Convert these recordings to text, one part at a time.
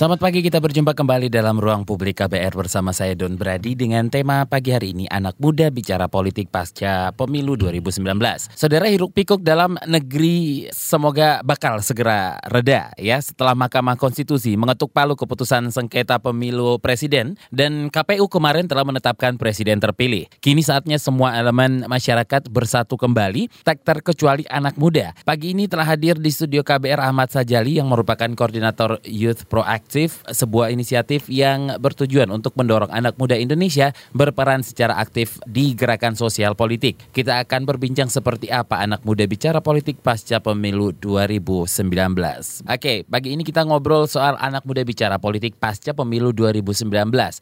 Selamat pagi, kita berjumpa kembali dalam ruang publik KBR bersama saya Don Brady dengan tema pagi hari ini anak muda bicara politik pasca pemilu 2019. Saudara hiruk pikuk dalam negeri semoga bakal segera reda ya setelah Mahkamah Konstitusi mengetuk palu keputusan sengketa pemilu presiden dan KPU kemarin telah menetapkan presiden terpilih. Kini saatnya semua elemen masyarakat bersatu kembali, tak terkecuali anak muda. Pagi ini telah hadir di studio KBR Ahmad Sajali yang merupakan koordinator Youth Proactive Aktif, sebuah inisiatif yang bertujuan untuk mendorong anak muda Indonesia berperan secara aktif di gerakan sosial politik. Kita akan berbincang seperti apa anak muda bicara politik pasca pemilu 2019. Oke, pagi ini kita ngobrol soal anak muda bicara politik pasca pemilu 2019.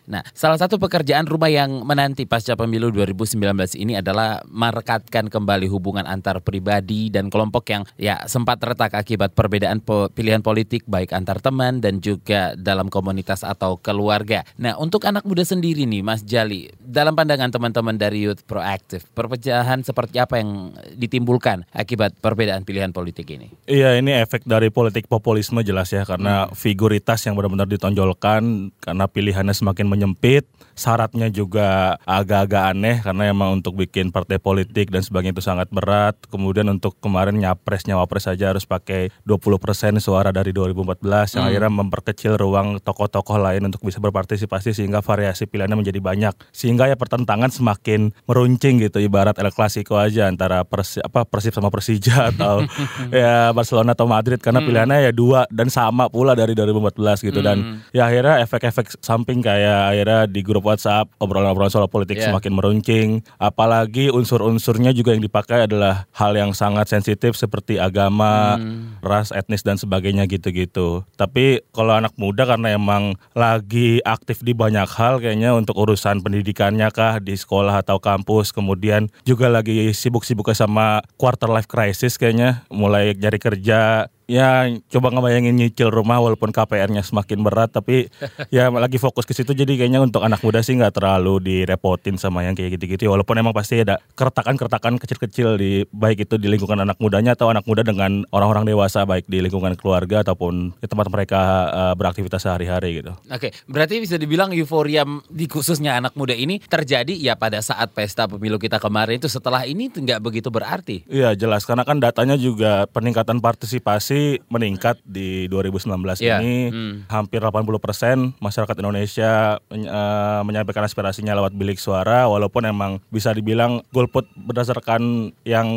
Nah, salah satu pekerjaan rumah yang menanti pasca pemilu 2019 ini adalah merekatkan kembali hubungan antar pribadi dan kelompok yang ya sempat retak akibat perbedaan pilihan politik baik antar teman dan juga dalam komunitas atau keluarga. Nah, untuk anak muda sendiri nih, Mas Jali, dalam pandangan teman-teman dari Youth Proactive, perpecahan seperti apa yang ditimbulkan akibat perbedaan pilihan politik ini? Iya, ini efek dari politik populisme jelas ya, karena hmm. figuritas yang benar-benar ditonjolkan, karena pilihannya semakin menyempit, syaratnya juga agak-agak aneh, karena emang untuk bikin partai politik dan sebagainya itu sangat berat. Kemudian untuk kemarin nyapres, nyawapres saja harus pakai 20% suara dari 2014, yang hmm. akhirnya memperkecil kecil ruang tokoh-tokoh lain untuk bisa berpartisipasi sehingga variasi pilihannya menjadi banyak sehingga ya pertentangan semakin meruncing gitu ibarat El Clasico aja antara persi, apa Persib sama Persija atau ya Barcelona atau Madrid karena hmm. pilihannya ya dua dan sama pula dari 2014 gitu hmm. dan ya akhirnya efek-efek samping kayak akhirnya di grup WhatsApp obrolan-obrolan soal politik yeah. semakin meruncing apalagi unsur-unsurnya juga yang dipakai adalah hal yang sangat sensitif seperti agama, hmm. ras, etnis dan sebagainya gitu-gitu. Tapi kalau anak muda karena emang lagi aktif di banyak hal kayaknya untuk urusan pendidikannya kah di sekolah atau kampus. Kemudian juga lagi sibuk-sibuknya sama quarter life crisis kayaknya. Mulai nyari kerja ya coba ngebayangin nyicil rumah walaupun KPR-nya semakin berat tapi ya lagi fokus ke situ jadi kayaknya untuk anak muda sih nggak terlalu direpotin sama yang kayak gitu-gitu ya, walaupun emang pasti ada keretakan-keretakan kecil-kecil di baik itu di lingkungan anak mudanya atau anak muda dengan orang-orang dewasa baik di lingkungan keluarga ataupun di tempat mereka uh, beraktivitas sehari-hari gitu. Oke, berarti bisa dibilang euforia di khususnya anak muda ini terjadi ya pada saat pesta pemilu kita kemarin itu setelah ini nggak begitu berarti. Iya jelas karena kan datanya juga peningkatan partisipasi meningkat di 2019 yeah. ini hmm. hampir 80 persen masyarakat Indonesia uh, menyampaikan aspirasinya lewat bilik suara walaupun emang bisa dibilang golput berdasarkan yang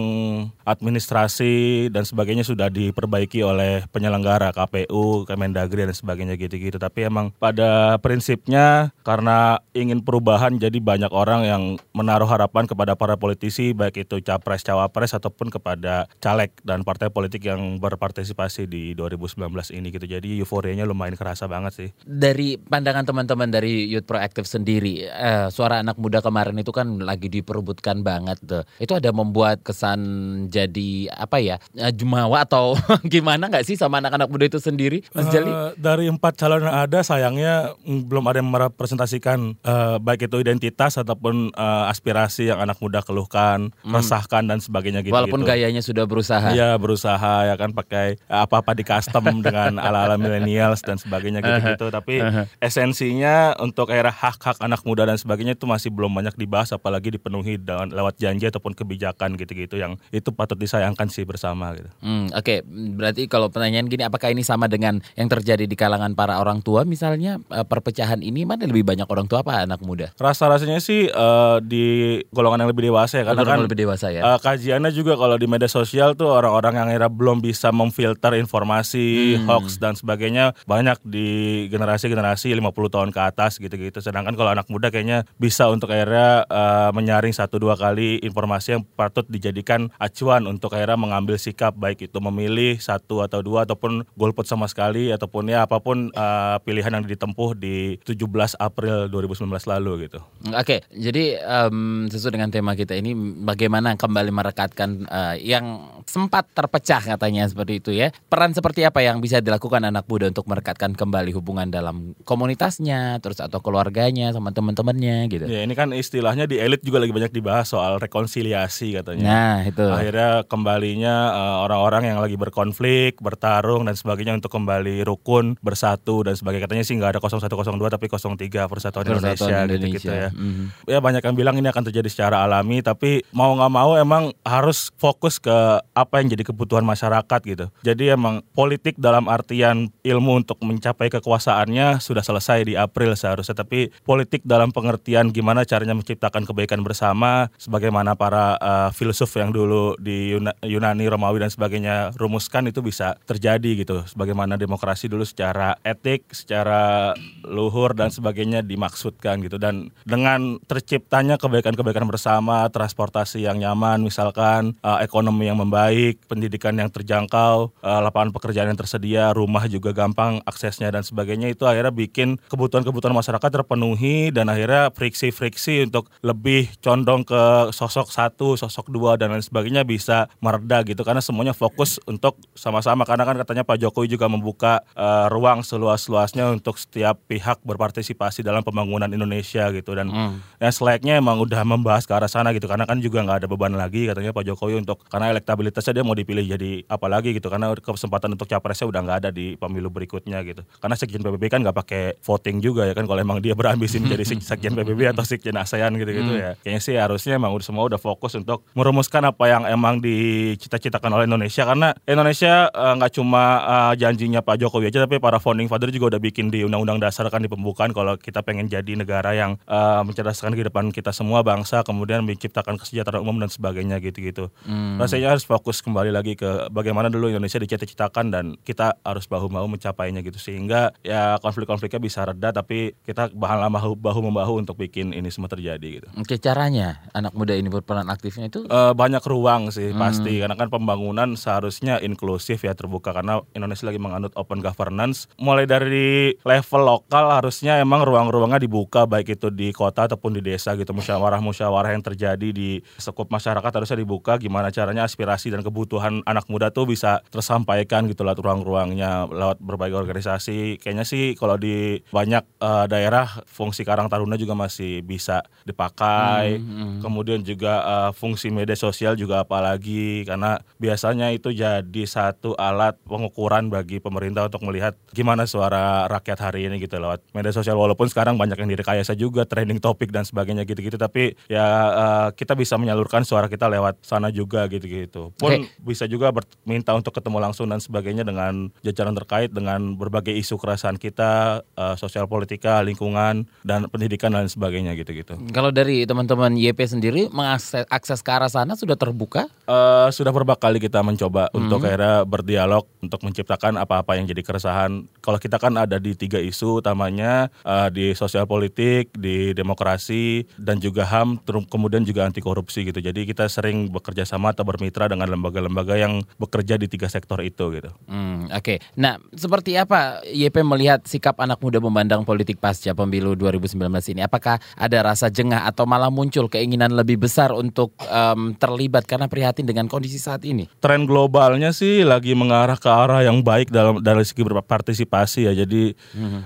administrasi dan sebagainya sudah diperbaiki oleh penyelenggara KPU, Kemendagri dan sebagainya gitu-gitu tapi emang pada prinsipnya karena ingin perubahan jadi banyak orang yang menaruh harapan kepada para politisi baik itu capres cawapres ataupun kepada caleg dan partai politik yang berpartisipasi partisipasi di 2019 ini gitu. Jadi euforianya lumayan kerasa banget sih. Dari pandangan teman-teman dari Youth Proactive sendiri, eh, suara anak muda kemarin itu kan lagi diperebutkan banget tuh. Itu ada membuat kesan jadi apa ya eh, jumawa atau gimana nggak sih sama anak-anak muda itu sendiri, Mas uh, Jali? Dari empat calon yang ada, sayangnya belum ada yang merepresentasikan uh, baik itu identitas ataupun uh, aspirasi yang anak muda keluhkan, hmm. resahkan dan sebagainya gitu. Walaupun gayanya sudah berusaha. Iya berusaha ya kan pakai apa-apa di custom dengan ala-ala millennials dan sebagainya gitu-gitu. Tapi esensinya untuk era hak-hak anak muda dan sebagainya itu masih belum banyak dibahas, apalagi dipenuhi dengan lewat janji ataupun kebijakan gitu-gitu yang itu patut disayangkan sih bersama gitu. Hmm, Oke, okay. berarti kalau pertanyaan gini, apakah ini sama dengan yang terjadi di kalangan para orang tua misalnya eh, perpecahan ini mana lebih banyak orang tua apa anak muda? Rasa-rasanya sih uh, di golongan yang lebih dewasa ya, karena kan lebih dewasa ya. Uh, kajiannya juga kalau di media sosial tuh orang-orang yang era belum bisa memfilter filter informasi hmm. hoax dan sebagainya banyak di generasi-generasi 50 tahun ke atas gitu-gitu. Sedangkan kalau anak muda kayaknya bisa untuk akhirnya uh, menyaring satu dua kali informasi yang patut dijadikan acuan untuk akhirnya mengambil sikap baik itu memilih satu atau dua ataupun golput sama sekali ataupun ya apa pun uh, pilihan yang ditempuh di 17 April 2019 lalu gitu. Oke, jadi um, sesuai dengan tema kita ini bagaimana kembali merekatkan uh, yang sempat terpecah katanya seperti itu gitu ya. Peran seperti apa yang bisa dilakukan anak muda untuk merekatkan kembali hubungan dalam komunitasnya, terus atau keluarganya sama teman-temannya gitu. Ya ini kan istilahnya di elit juga lagi banyak dibahas soal rekonsiliasi katanya. Nah, itu. Akhirnya kembalinya uh, orang-orang yang lagi berkonflik, bertarung dan sebagainya untuk kembali rukun, bersatu dan sebagainya. Katanya sih nggak ada 0102 tapi 03 Persatuan, Indonesia, gitu-gitu ya. Mhm. Ya banyak yang bilang ini akan terjadi secara alami tapi mau nggak mau emang harus fokus ke apa yang jadi kebutuhan masyarakat gitu. Jadi emang politik dalam artian ilmu untuk mencapai kekuasaannya sudah selesai di April seharusnya tapi politik dalam pengertian gimana caranya menciptakan kebaikan bersama sebagaimana para uh, filsuf yang dulu di Yuna- Yunani, Romawi dan sebagainya rumuskan itu bisa terjadi gitu. Sebagaimana demokrasi dulu secara etik, secara luhur dan sebagainya dimaksudkan gitu dan dengan terciptanya kebaikan-kebaikan bersama, transportasi yang nyaman misalkan, uh, ekonomi yang membaik, pendidikan yang terjangkau, uh, lapangan pekerjaan yang tersedia, rumah juga gampang aksesnya dan sebagainya. Itu akhirnya bikin kebutuhan-kebutuhan masyarakat terpenuhi dan akhirnya friksi-friksi untuk lebih condong ke sosok satu, sosok dua dan lain sebagainya bisa mereda gitu. Karena semuanya fokus untuk sama-sama. Karena kan katanya Pak Jokowi juga membuka uh, ruang seluas-luasnya untuk setiap pihak berpartisipasi dalam pembangunan Indonesia gitu. Dan Hmm. yang selayaknya emang udah membahas ke arah sana gitu. Karena kan juga nggak ada beban lagi katanya Pak Jokowi untuk karena elektabilitasnya dia mau dipilih jadi apa lagi gitu karena kesempatan untuk capresnya udah nggak ada di pemilu berikutnya gitu. Karena sekjen PBB kan nggak pakai voting juga ya kan kalau emang dia berambisi menjadi sek- sekjen PBB atau sekjen ASEAN gitu-gitu ya. Kayaknya sih harusnya emang udah semua udah fokus untuk merumuskan apa yang emang dicita-citakan oleh Indonesia. Karena Indonesia eh, nggak cuma eh, janjinya Pak Jokowi aja tapi para founding father juga udah bikin di undang-undang dasar kan di pembukaan kalau kita pengen jadi negara yang eh, mencerdaskan kehidupan kita semua bangsa kemudian menciptakan kesejahteraan umum dan sebagainya gitu-gitu. Rasanya harus fokus kembali lagi ke bagaimana dulu Indonesia dicita-citakan dan kita harus bahu-bahu mencapainya gitu. Sehingga ya konflik-konfliknya bisa reda tapi kita bahan bahu bahu membahu untuk bikin ini semua terjadi gitu. Oke, caranya anak muda ini berperan aktifnya itu? Eh, banyak ruang sih pasti. Karena kan pembangunan seharusnya inklusif ya terbuka. Karena Indonesia lagi menganut open governance. Mulai dari level lokal harusnya emang ruang-ruangnya dibuka baik itu di kota ataupun di desa gitu. Musyawarah-musyawarah yang terjadi di sekup masyarakat harusnya dibuka. Gimana caranya aspirasi dan kebutuhan anak muda tuh bisa tersampaikan gitu lewat ruang-ruangnya lewat berbagai organisasi. Kayaknya sih kalau di banyak eh, daerah fungsi Karang Taruna juga masih bisa dipakai. Kemudian juga eh, fungsi media sosial juga apalagi. Karena biasanya itu jadi satu alat pengukuran bagi pemerintah untuk melihat gimana suara rakyat hari ini gitu lewat media sosial. Walaupun sekarang banyak yang direkayasa juga trending topik dan sebagainya gitu-gitu. Tapi ya eh, kita bisa menyalurkan suara kita lewat sana juga gitu-gitu. Pun Oke. bisa juga minta untuk ketemu langsung dan sebagainya dengan jajaran terkait dengan berbagai isu kerasaan kita eh, sosial politika lingkungan dan pendidikan dan sebagainya gitu-gitu kalau dari teman-teman YP sendiri mengakses akses ke arah sana sudah terbuka? Eh, sudah beberapa kali kita mencoba untuk akhirnya berdialog untuk menciptakan apa-apa yang jadi keresahan. Kalau kita kan ada di tiga isu utamanya eh, di sosial politik, di demokrasi dan juga HAM, kemudian juga anti korupsi gitu. Jadi kita sering bekerja sama atau bermitra dengan lembaga-lembaga yang bekerja di tiga sektor itu gitu. Hmm, Oke, nah seperti apa YP melihat sikap anak muda memandang politik pasca pemilu 2019 ini? Apakah ada rasa jengah atau malah muncul keinginan lebih besar untuk em, terlibat karena prihatin dengan kondisi saat ini? tren globalnya sih lagi mengarah ke arah yang baik dalam dari segi berpartisipasi ya. Jadi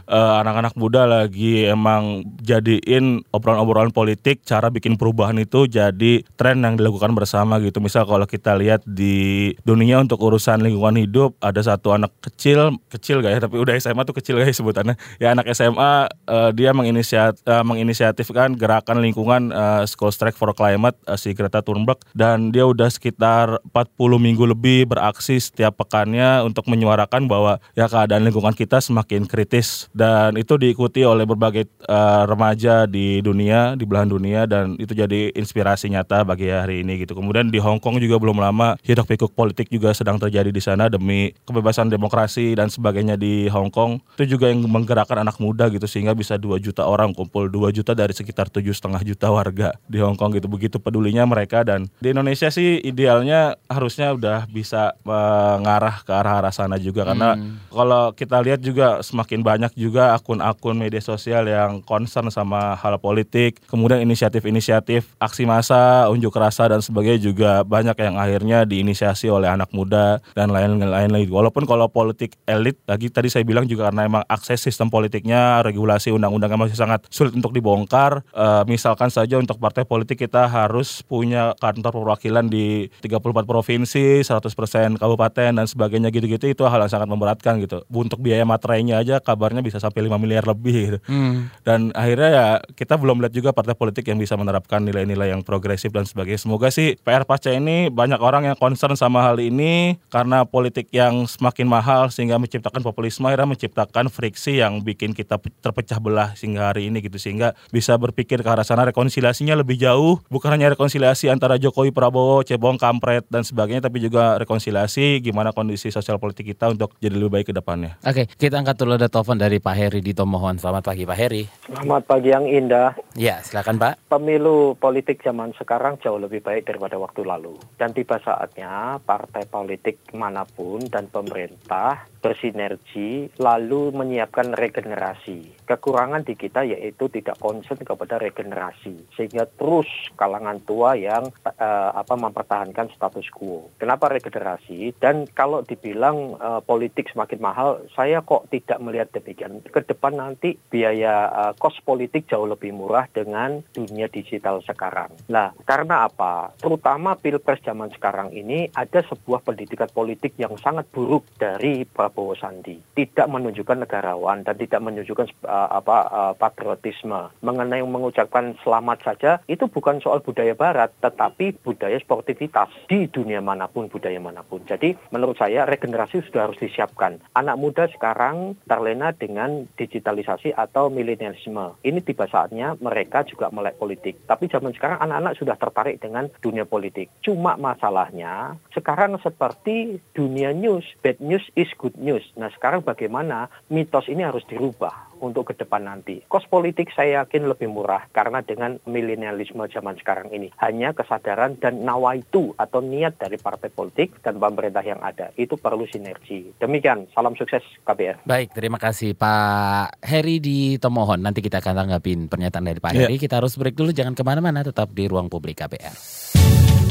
eh, anak-anak muda lagi emang jadiin obrolan-obrolan politik cara bikin perubahan itu jadi tren yang dilakukan bersama gitu. Misal kalau kita lihat di dunia untuk urusan lingkungan hidup ada satu anak kecil kecil gak ya tapi udah SMA tuh kecil gak ya sebutannya. Ya anak SMA eh, dia menginisiat, eh, menginisiatifkan gerakan lingkungan eh, School Strike for Climate eh, si Greta Thunberg dan dia udah sekitar 40 minggu lebih beraksi setiap pekannya untuk menyuarakan bahwa ya keadaan lingkungan kita semakin kritis dan itu diikuti oleh berbagai eh, remaja di dunia di belahan dunia dan itu jadi inspirasi nyata bagi hari ini gitu. Kemudian di Hong Kong juga belum lama hiruk pikuk politik juga sedang terjadi di sana demi kebebasan demokrasi dan sebagainya di Hong Kong. Itu juga yang menggerakkan anak muda gitu sehingga bisa 2 juta orang kumpul 2 juta dari sekitar tujuh setengah juta warga di Hong Kong gitu. Begitu pedulinya mereka dan di Indonesia sih idealnya harusnya udah bisa mengarah ke arah-arah sana juga. Karena kalau kita lihat juga semakin banyak juga akun-akun media sosial yang concern sama hal politik kemudian inisiatif-inisiatif aksi massa unjuk rasa dan sebagainya juga banyak yang akhirnya diinisiasi oleh anak muda dan lain-lain lagi. Walaupun kalau politik elit lagi tadi saya bilang juga karena emang akses sistem politiknya, regulasi undang-undangnya masih sangat sulit untuk dibongkar. Uh, misalkan saja untuk partai politik kita harus punya kantor perwakilan di 34 provinsi, 100% kabupaten dan sebagainya gitu-gitu itu hal yang sangat memberatkan gitu. Untuk biaya materainya aja kabarnya bisa sampai 5 miliar lebih gitu. Hmm. Dan akhirnya ya kita belum lihat juga partai politik yang bisa menerapkan nilai-nilai yang progresif dan sebagainya. Semoga sih PR pasca ini banyak orang yang concern sama hal ini karena politik yang semakin mahal sehingga menciptakan populisme akhirnya menciptakan friksi yang bikin kita terpecah belah sehingga hari ini gitu sehingga bisa berpikir ke arah sana rekonsiliasinya lebih jauh bukan hanya rekonsiliasi antara Jokowi Prabowo cebong kampret dan sebagainya tapi juga rekonsiliasi gimana kondisi sosial politik kita untuk jadi lebih baik ke depannya. Oke, kita angkat dulu ada telepon dari Pak Heri di Tomohon. Selamat pagi Pak Heri. Selamat pagi yang indah. Ya, silakan Pak. Pemilu politik zaman sekarang jauh lebih baik daripada waktu lalu. Dan tiba saatnya partai politik mana pun dan pemerintah bersinergi lalu menyiapkan regenerasi. Kekurangan di kita yaitu tidak konsen kepada regenerasi sehingga terus kalangan tua yang uh, apa mempertahankan status quo. Kenapa regenerasi? Dan kalau dibilang uh, politik semakin mahal, saya kok tidak melihat demikian. Ke depan nanti biaya uh, kos politik jauh lebih murah dengan dunia digital sekarang. Nah, karena apa? Terutama Pilpres zaman sekarang ini ada sebuah pendidikan politik yang sangat buruk dari Prabowo Sandi. Tidak menunjukkan negarawan dan tidak menunjukkan uh, apa uh, patriotisme. Mengenai mengucapkan selamat saja itu bukan soal budaya barat, tetapi budaya sportivitas di dunia mana pun, budaya mana pun. Jadi menurut saya regenerasi sudah harus disiapkan. Anak muda sekarang terlena dengan digitalisasi atau milenialisme. Ini tiba saatnya mereka juga melek politik. Tapi zaman sekarang anak-anak sudah tertarik dengan dunia politik. Cuma masalahnya sekarang seperti dunia news, bad news is good news. Nah sekarang bagaimana mitos ini harus dirubah untuk ke depan nanti. Kos politik saya yakin lebih murah karena dengan milenialisme zaman sekarang ini hanya kesadaran dan nawaitu atau niat dari partai politik dan pemerintah yang ada itu perlu sinergi. Demikian, salam sukses KBR. Baik, terima kasih Pak Heri di Tomohon. Nanti kita akan tanggapin pernyataan dari Pak yeah. Heri. Kita harus break dulu, jangan ke mana-mana, tetap di ruang publik KBR.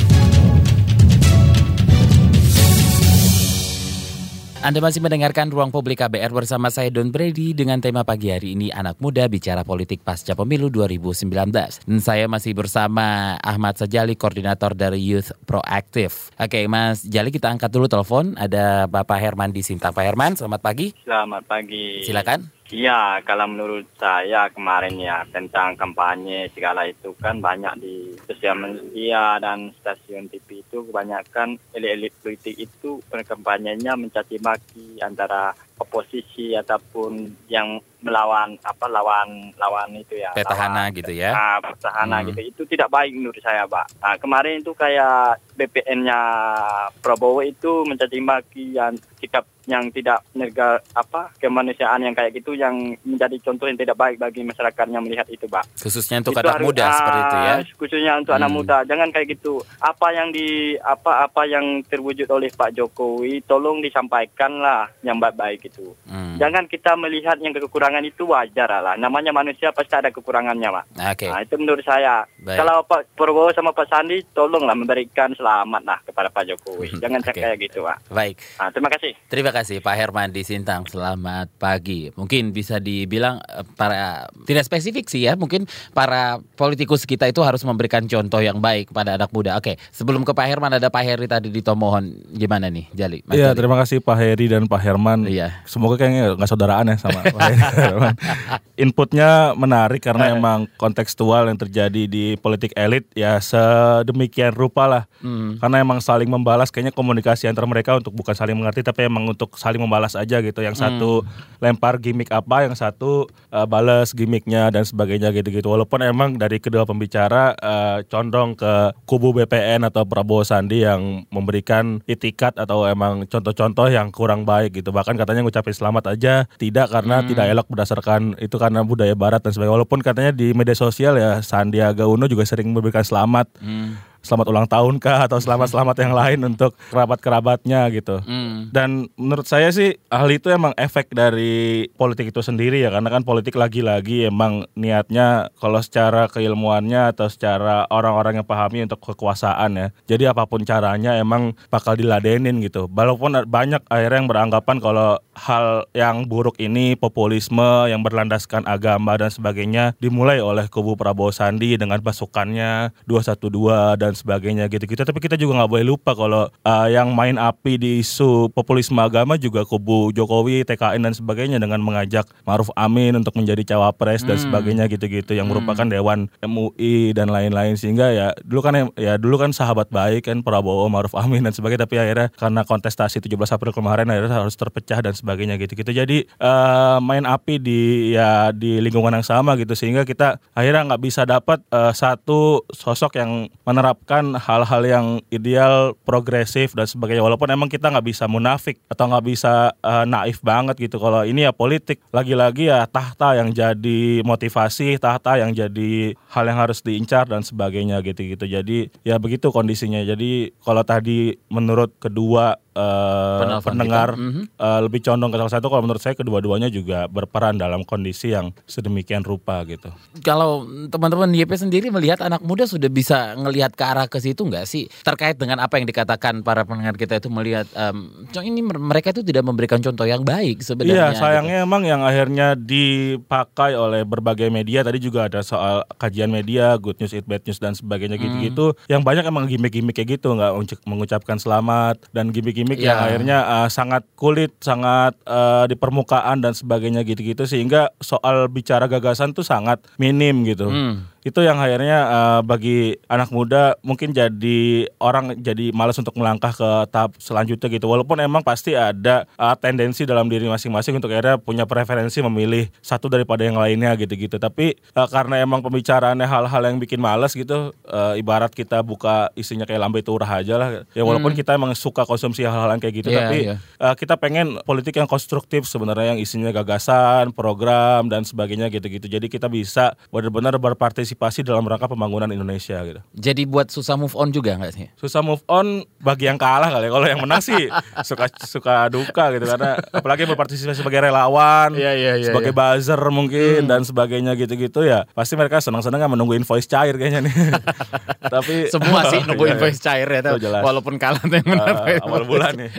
Anda masih mendengarkan Ruang Publik KBR bersama saya Don Brady dengan tema pagi hari ini Anak Muda Bicara Politik Pasca Pemilu 2019. Dan saya masih bersama Ahmad Sajali, koordinator dari Youth Proactive. Oke Mas Jali kita angkat dulu telepon. Ada Bapak Herman di Sintang. Pak Herman, selamat pagi. Selamat pagi. Silakan. Iya, kalau menurut saya kemarin ya tentang kampanye segala itu kan banyak di sosial media dan stasiun TV itu kebanyakan elit-elit politik itu kampanyenya mencaci maki antara oposisi ataupun yang melawan apa lawan lawan itu ya petahana lawan, gitu ya? Nah, petahana hmm. gitu. Itu tidak baik menurut saya pak. Nah, kemarin itu kayak BPN-nya Prabowo itu mencaci maki yang sikap yang tidak nerga apa kemanusiaan yang kayak gitu yang menjadi contoh yang tidak baik bagi masyarakat yang melihat itu pak. Khususnya untuk itu anak harus, muda seperti itu ya? khususnya untuk hmm. anak muda. Jangan kayak gitu. Apa yang di apa apa yang terwujud oleh Pak Jokowi tolong disampaikan lah yang baik-baik itu hmm. jangan kita melihat yang kekurangan itu wajar lah. Namanya manusia pasti ada kekurangannya, Pak. Okay. Nah, itu menurut saya. Baik. Kalau Pak Prabowo sama Pak Sandi, tolonglah memberikan selamat lah kepada Pak Jokowi. Jangan okay. kayak gitu, Pak. Baik. Nah, terima kasih. Terima kasih Pak Herman di Sintang. Selamat pagi. Mungkin bisa dibilang eh, para tidak spesifik sih ya. Mungkin para politikus kita itu harus memberikan contoh yang baik kepada anak muda. Oke, sebelum ke Pak Herman ada Pak Heri tadi di Tomohon. Gimana nih, Jali? Iya, terima kasih Pak Heri dan Pak Herman. Iya. Semoga kayaknya nggak saudaraan ya sama. Inputnya menarik karena eh. emang kontekstual yang terjadi di politik elit ya sedemikian rupa lah. Hmm. Karena emang saling membalas kayaknya komunikasi antar mereka untuk bukan saling mengerti tapi emang untuk saling membalas aja gitu. Yang satu hmm. lempar gimmick apa, yang satu uh, balas gimmicknya dan sebagainya gitu-gitu. Walaupun emang dari kedua pembicara uh, condong ke kubu BPN atau Prabowo Sandi yang memberikan itikat atau emang contoh-contoh yang kurang baik gitu. Bahkan katanya ngucapin selamat aja tidak karena hmm. tidak elok berdasarkan kan itu karena budaya barat dan sebagainya walaupun katanya di media sosial ya Sandiaga Uno juga sering memberikan selamat hmm selamat ulang tahun kah atau selamat-selamat yang lain untuk kerabat-kerabatnya gitu. Hmm. Dan menurut saya sih hal itu emang efek dari politik itu sendiri ya karena kan politik lagi-lagi emang niatnya kalau secara keilmuannya atau secara orang-orang yang pahami untuk kekuasaan ya. Jadi apa pun caranya emang bakal diladenin gitu. Walaupun banyak akhirnya yang beranggapan kalau hal yang buruk ini populisme yang berlandaskan agama dan sebagainya dimulai oleh kubu Prabowo Sandi dengan pasukannya 212 dan sebagainya gitu-gitu. Tapi kita juga nggak boleh lupa kalau uh, yang main api di isu populisme agama juga kubu Jokowi, TKN dan sebagainya dengan mengajak Maruf Amin untuk menjadi cawapres dan Hmm. sebagainya gitu-gitu yang merupakan dewan MUI dan lain-lain sehingga ya dulu kan ya dulu kan sahabat baik kan Prabowo, Maruf Amin dan sebagainya tapi akhirnya karena kontestasi 17 April kemarin akhirnya harus terpecah dan sebagainya gitu-gitu. Jadi eh, main api di ya di lingkungan yang sama gitu sehingga kita akhirnya nggak bisa dapat eh, satu sosok yang menerapkan hal-hal yang ideal, progresif dan sebagainya. Walaupun emang kita nggak bisa munafik atau nggak bisa eh, naif banget gitu. Kalau ini ya politik lagi-lagi ya tahta yang jadi motivasi, tahta yang jadi hal yang harus diincar dan sebagainya gitu-gitu. Jadi ya begitu kondisinya. Jadi kalau tadi menurut kedua eh, Penelpon pendengar kita. Mhm. eh, lebih condong ke salah satu kalau menurut saya kedua-duanya juga berperan dalam kondisi yang sedemikian rupa gitu. Kalau teman-teman YP sendiri melihat anak muda sudah bisa ngelihat ke arah ke situ nggak sih terkait dengan apa yang dikatakan para pendengar kita itu melihat "Cong, ini mereka itu tidak memberikan contoh yang baik sebenarnya. Iya, sayangnya emang yang akhirnya dipakai oleh berbagai media tadi juga ada soal kajian media, good news, it bad news dan sebagainya gitu-gitu. Yang banyak emang gimmick-gimmick kayak gitu, nggak mengucapkan selamat dan gimmick-gimmick yang Iya. akhirnya uh, sangat kulit, sangat uh, di permukaan dan sebagainya gitu-gitu sehingga soal bicara gagasan tuh sangat minim gitu. Hmm. Itu yang akhirnya uh, bagi anak muda mungkin jadi orang jadi malas untuk melangkah ke tahap selanjutnya gitu. Walaupun emang pasti ada uh, tendensi dalam diri masing-masing untuk akhirnya punya preferensi memilih satu daripada yang lainnya gitu-gitu. Tapi uh, karena emang pembicaraannya hal-hal yang bikin malas gitu, uh, ibarat kita buka isinya kayak lambe turah aja lah. Ya walaupun kita emang suka konsumsi hal-hal yang kayak gitu, Iya, tapi iya. uh, kita pengen politik yang konstruktif sebenarnya yang isinya gagasan, program dan sebagainya gitu-gitu. Jadi kita bisa benar-benar berpartisipasi dalam rangka pembangunan Indonesia gitu. Jadi buat susah move on juga nggak sih? Susah move on bagi yang kalah kali. ya. Kalau yang menang sih suka suka duka gitu karena apalagi berpartisipasi sebagai relawan, Iya, iya, iya, sebagai buzzer mungkin dan sebagainya gitu-gitu ya. Pasti mereka senang-senang kan menunggu invoice cair kayaknya nih. Tapi Semua sih nunggu Iya, iya. invoice cair ya, walaupun kalah yang menang. Uh, awal bulan nih.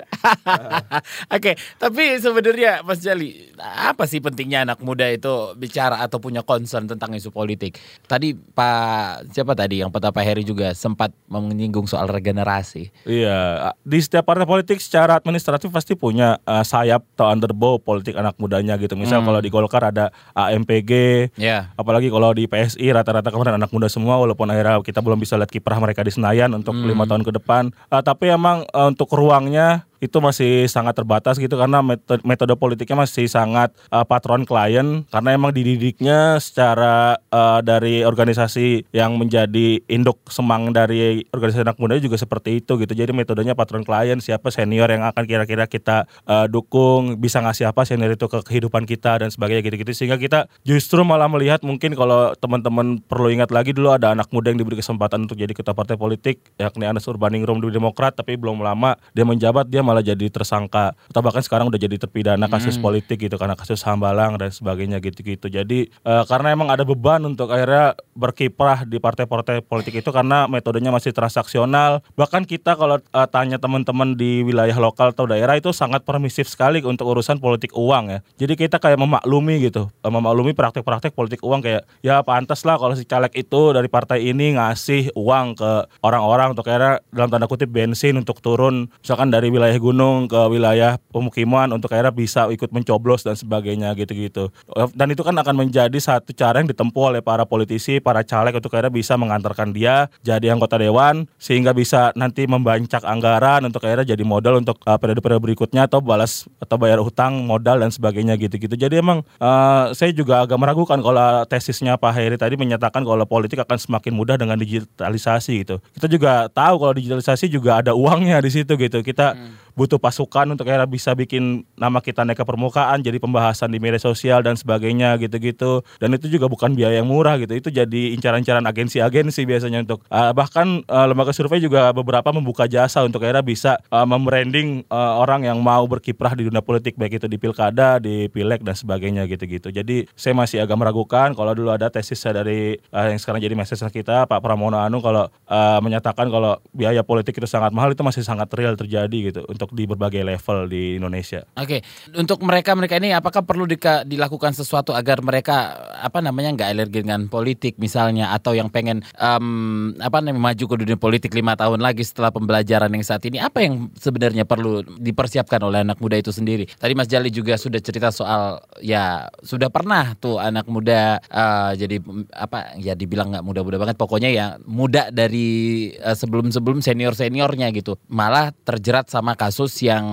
Oke, tapi sebenarnya Mas Jali, apa sih pentingnya anak muda itu bicara atau punya concern tentang isu politik? Tadi Pak siapa tadi yang Pak Heri juga sempat menyinggung soal regenerasi. Iya, di setiap partai politik secara administratif pasti punya uh, sayap atau underbow politik anak mudanya gitu. Misal Hmm. kalau di Golkar ada AMPG, Ya. apalagi kalau di PSI rata-rata kemarin anak muda semua walaupun akhirnya kita belum bisa lihat kiprah mereka di Senayan untuk Hmm. lima tahun ke depan. Uh, tapi emang uh, untuk ruangnya itu masih sangat terbatas gitu karena metode, metode politiknya masih sangat uh, patron klien karena emang dididiknya secara uh, dari organisasi yang menjadi induk semang dari organisasi anak muda juga seperti itu gitu. Jadi metodenya patron klien siapa senior yang akan kira-kira kita uh, dukung bisa ngasih apa senior itu ke kehidupan kita dan sebagainya gitu-gitu. Sehingga kita justru malah melihat mungkin kalau teman-teman perlu ingat lagi dulu ada anak muda yang diberi kesempatan untuk jadi ketua partai politik yakni Anas Urbaningrum di Demokrat tapi belum lama dia menjabat dia malah jadi tersangka atau bahkan sekarang udah jadi terpidana kasus politik gitu karena kasus hambalang dan sebagainya gitu-gitu. Jadi eh, karena emang ada beban untuk akhirnya berkiprah di partai-partai politik itu karena metodenya masih transaksional. Bahkan kita kalau eh, tanya teman-teman di wilayah lokal atau daerah itu sangat permisif sekali untuk urusan politik uang ya. Jadi kita kayak memaklumi gitu, eh, memaklumi praktek-praktek politik uang kayak ya pantas lah kalau si caleg itu dari partai ini ngasih uang ke orang-orang untuk akhirnya dalam tanda kutip bensin untuk turun misalkan dari wilayah gunung ke wilayah pemukiman untuk akhirnya bisa ikut mencoblos dan sebagainya gitu-gitu. Dan itu kan akan menjadi satu cara yang ditempuh oleh para politisi, para caleg untuk akhirnya bisa mengantarkan dia jadi anggota dewan sehingga bisa nanti membancak anggaran untuk akhirnya jadi modal untuk uh, periode-periode berikutnya atau balas atau bayar utang, modal dan sebagainya gitu-gitu. Jadi emang uh, saya juga agak meragukan kalau tesisnya Pak Heri tadi menyatakan kalau politik akan semakin mudah dengan digitalisasi gitu. Kita juga tahu kalau digitalisasi juga ada uangnya di situ gitu. Kita butuh pasukan untuk akhirnya bisa bikin nama kita naik ke permukaan, jadi pembahasan di media sosial dan sebagainya gitu-gitu. Dan itu juga bukan biaya yang murah gitu. Itu jadi incaran-incaran agensi-agensi biasanya untuk uh, bahkan uh, lembaga survei juga beberapa membuka jasa untuk akhirnya bisa uh, membranding uh, orang yang mau berkiprah di dunia politik baik itu di pilkada, di pileg dan sebagainya gitu-gitu. Jadi saya masih agak meragukan kalau dulu ada tesis saya dari uh, yang sekarang jadi message kita Pak Pramono Anu kalau uh, menyatakan kalau biaya politik itu sangat mahal itu masih sangat real terjadi gitu untuk di berbagai level di Indonesia. Oke, untuk mereka mereka ini apakah perlu dika, dilakukan sesuatu agar mereka apa namanya nggak alergi dengan politik misalnya atau yang pengen um, apa namanya maju ke dunia politik lima tahun lagi setelah pembelajaran yang saat ini apa yang sebenarnya perlu dipersiapkan oleh anak muda itu sendiri? Tadi Mas Jali juga sudah cerita soal ya sudah pernah tuh anak muda uh, jadi apa ya dibilang nggak muda-muda banget pokoknya ya muda dari uh, sebelum-sebelum senior-seniornya gitu malah terjerat sama kasus yang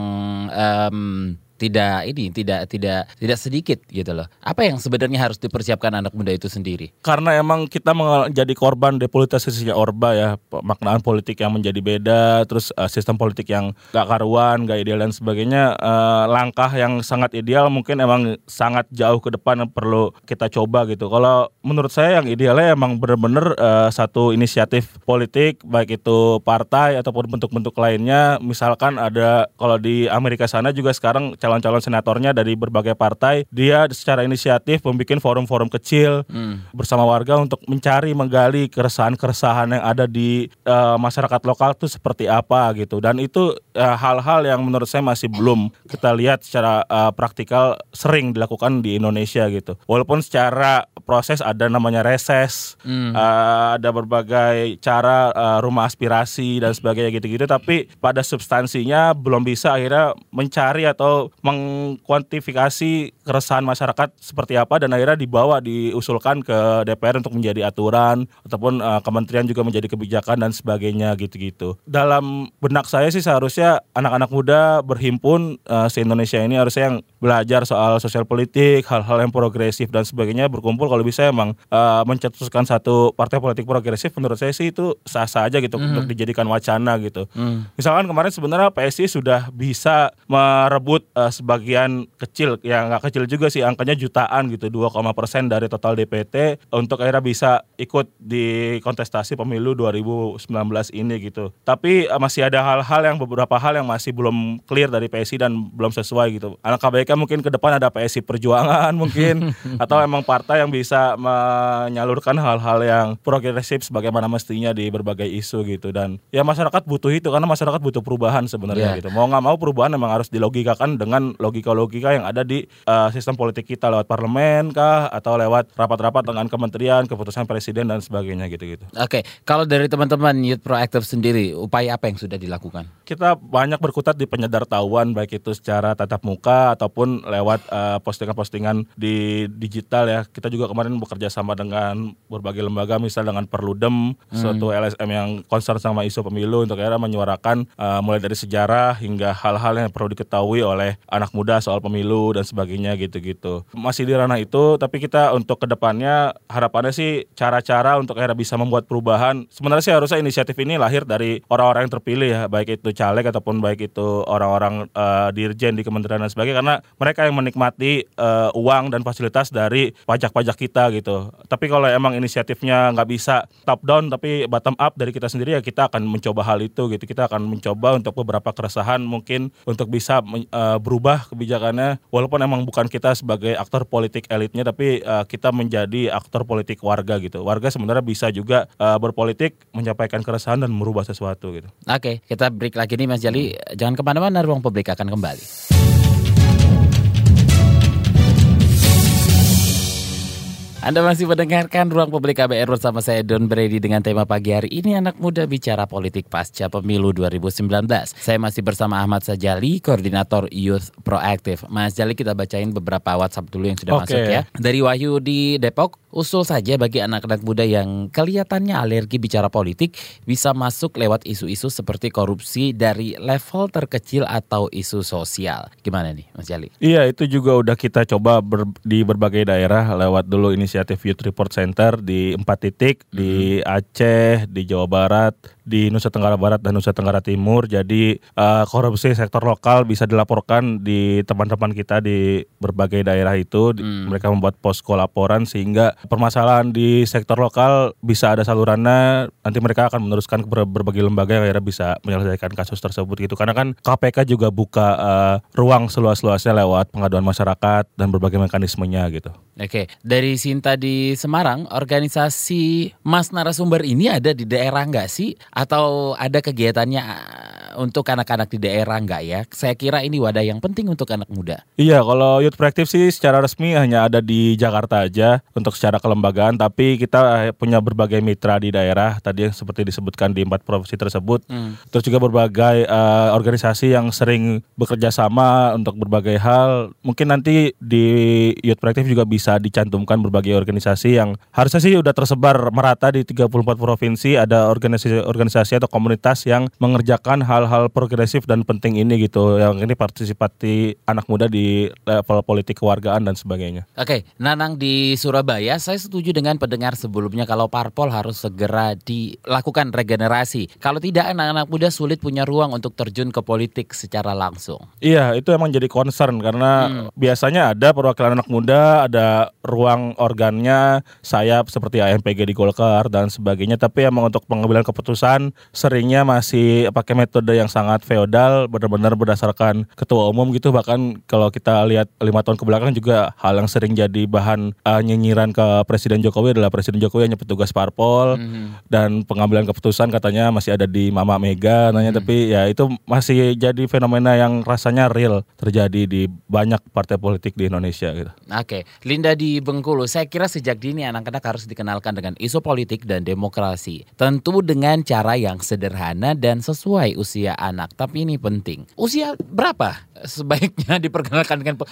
um, tidak ini tidak tidak tidak sedikit gitu loh. Apa yang sebenarnya harus dipersiapkan anak muda itu sendiri? Karena emang kita menjadi korban depolitisasinya Orba ya, maknaan politik yang menjadi beda, terus uh, sistem politik yang gak karuan, gak ideal dan sebagainya. Uh, langkah yang sangat ideal mungkin emang sangat jauh ke depan perlu kita coba gitu. Kalau menurut saya yang idealnya emang bener-bener uh, satu inisiatif politik baik itu partai ataupun bentuk-bentuk lainnya. Misalkan ada kalau di Amerika sana juga sekarang calon-calon senatornya dari berbagai partai, dia secara inisiatif membuat forum-forum kecil hmm. bersama warga untuk mencari menggali keresahan-keresahan yang ada di uh, masyarakat lokal itu seperti apa gitu. Dan itu hal hal-hal yang menurut saya masih belum kita lihat secara uh, praktikal sering dilakukan di Indonesia gitu. Walaupun secara proses ada namanya reses, hmm. uh, ada berbagai cara uh, rumah aspirasi dan sebagainya gitu-gitu, tapi pada substansinya belum bisa akhirnya mencari atau mengkuantifikasi keresahan masyarakat seperti apa dan akhirnya dibawa diusulkan ke DPR untuk menjadi aturan ataupun uh, kementerian juga menjadi kebijakan dan sebagainya gitu-gitu. Dalam benak saya sih seharusnya anak-anak muda berhimpun uh, se Indonesia ini harusnya yang belajar soal sosial politik, hal-hal yang progresif dan sebagainya berkumpul kalau bisa emang uh, mencetuskan satu partai politik progresif menurut saya sih itu sah-sah aja gitu mm untuk dijadikan wacana gitu. Mm. Misalkan kemarin sebenarnya PSI sudah bisa merebut uh, sebagian kecil ya nggak kecil juga sih angkanya jutaan gitu 2, persen dari total DPT untuk akhirnya bisa ikut di kontestasi pemilu 2019 ini gitu. Tapi uh, masih ada hal-hal yang beberapa hal yang masih belum clear dari PSI dan belum sesuai gitu. Anak KBK mungkin ke depan ada PSI Perjuangan mungkin atau emang partai yang bisa menyalurkan hal-hal yang progresif sebagaimana mestinya di berbagai isu gitu. Dan ya masyarakat butuh itu karena masyarakat butuh perubahan sebenarnya yeah. gitu. Mau nggak mau perubahan memang harus dilogikakan dengan dengan logika-logika yang ada di uh, sistem politik kita lewat parlemen kah atau lewat rapat-rapat dengan kementerian, keputusan presiden dan sebagainya gitu-gitu. Oke, kalau dari teman-teman Youth Proactive sendiri, upaya apa yang sudah dilakukan? Kita banyak berkutat di penyadar tahuan baik itu secara tatap muka ataupun lewat uh, postingan-postingan di digital ya. Kita juga kemarin bekerja sama dengan berbagai lembaga misal dengan Perludem, hmm. suatu LSM yang concern sama isu pemilu untuk akhirnya menyuarakan uh, mulai dari sejarah hingga hal-hal yang perlu diketahui oleh anak muda soal pemilu dan sebagainya gitu-gitu. Masih di ranah itu, tapi kita untuk ke depannya harapannya sih cara-cara untuk akhirnya bisa membuat perubahan. Sebenarnya sih harusnya inisiatif ini lahir dari orang-orang yang terpilih ya, baik itu caleg ataupun baik itu orang-orang uh, dirjen di kementerian dan sebagainya, karena mereka yang menikmati uh, uang dan fasilitas dari pajak-pajak kita gitu. Tapi kalau emang inisiatifnya nggak bisa top down tapi bottom up dari kita sendiri ya kita akan mencoba hal itu gitu. Kita akan mencoba untuk beberapa keresahan mungkin untuk bisa uh, berubah berubah kebijakannya walaupun emang bukan kita sebagai aktor politik elitnya tapi uh, kita menjadi aktor politik warga gitu. Warga sebenarnya bisa juga uh, berpolitik menyampaikan keresahan dan merubah sesuatu gitu. Oke, kita break lagi nih Mas Jali. Jangan ke mana-mana, ruang publik akan kembali. Anda masih mendengarkan Ruang Publik KBR bersama saya Don Brady dengan tema pagi hari ini anak muda bicara politik pasca pemilu 2019. Saya masih bersama Ahmad Sajali, koordinator Youth Proactive. Mas Jali kita bacain beberapa WhatsApp dulu yang sudah okay. masuk ya. Dari Wahyu di Depok, usul saja bagi anak-anak muda yang kelihatannya alergi bicara politik bisa masuk lewat isu-isu seperti korupsi dari level terkecil atau isu sosial. Gimana nih Mas Jali? Iya itu juga udah kita coba ber, di berbagai daerah lewat dulu inisiatif Youth Report Center di empat titik di Aceh, di Jawa Barat, di Nusa Tenggara Barat dan Nusa Tenggara Timur. Jadi uh, korupsi sektor lokal bisa dilaporkan di teman-teman kita di berbagai daerah itu. Di- Mereka membuat posko laporan sehingga permasalahan di sektor lokal bisa ada salurannya. Nanti mereka akan meneruskan ke ber- berbagai lembaga yang akhirnya bisa menyelesaikan kasus tersebut gitu. Karena kan KPK juga buka uh, ruang seluas-luasnya lewat pengaduan masyarakat dan berbagai mekanismenya gitu. Oke, dari Sinta di Semarang, organisasi Mas narasumber ini ada di daerah nggak sih? Atau ada kegiatannya untuk anak-anak di daerah nggak ya? Saya kira ini wadah yang penting untuk anak muda. Iya, kalau Youth Proactive sih secara resmi hanya ada di Jakarta aja untuk secara kelembagaan, tapi kita punya berbagai mitra di daerah tadi yang seperti disebutkan di empat provinsi tersebut. Terus juga berbagai eh, organisasi yang sering bekerja sama untuk berbagai hal. Mungkin nanti di Youth Proactive juga bisa dicantumkan berbagai organisasi yang harusnya sih udah tersebar merata di 34 provinsi ada organisasi-organisasi atau komunitas yang mengerjakan hal-hal progresif dan penting ini gitu. Yang ini partisipasi anak muda di level politik kewargaan dan sebagainya. Oke, Nanang di Surabaya, saya setuju dengan pendengar sebelumnya kalau parpol harus segera dilakukan regenerasi. Kalau tidak, anak-anak muda sulit punya ruang untuk terjun ke politik secara langsung. Iya, itu emang jadi concern karena biasanya ada perwakilan anak muda, ada ruang organnya, sayap seperti AMPG di Golkar dan sebagainya. Tapi emang untuk pengambilan keputusan seringnya masih pakai metode yang sangat feodal, benar-benar berdasarkan ketua umum gitu. Bahkan kalau kita lihat lima tahun ke belakang juga hal yang sering jadi bahan uh, nyinyiran ke Presiden Jokowi adalah Presiden Jokowi hanya petugas parpol dan pengambilan keputusan katanya masih ada di Mama Mega, nanya tapi ya itu masih jadi fenomena yang rasanya real terjadi di banyak partai politik di Indonesia gitu. Oke, Linda di Bengkulu, saya kira sejak dini anak-anak harus dikenalkan dengan isu politik dan demokrasi. Tentu dengan cara yang sederhana dan sesuai usia anak, tapi ini penting. Usia berapa sebaiknya diperkenalkan dengan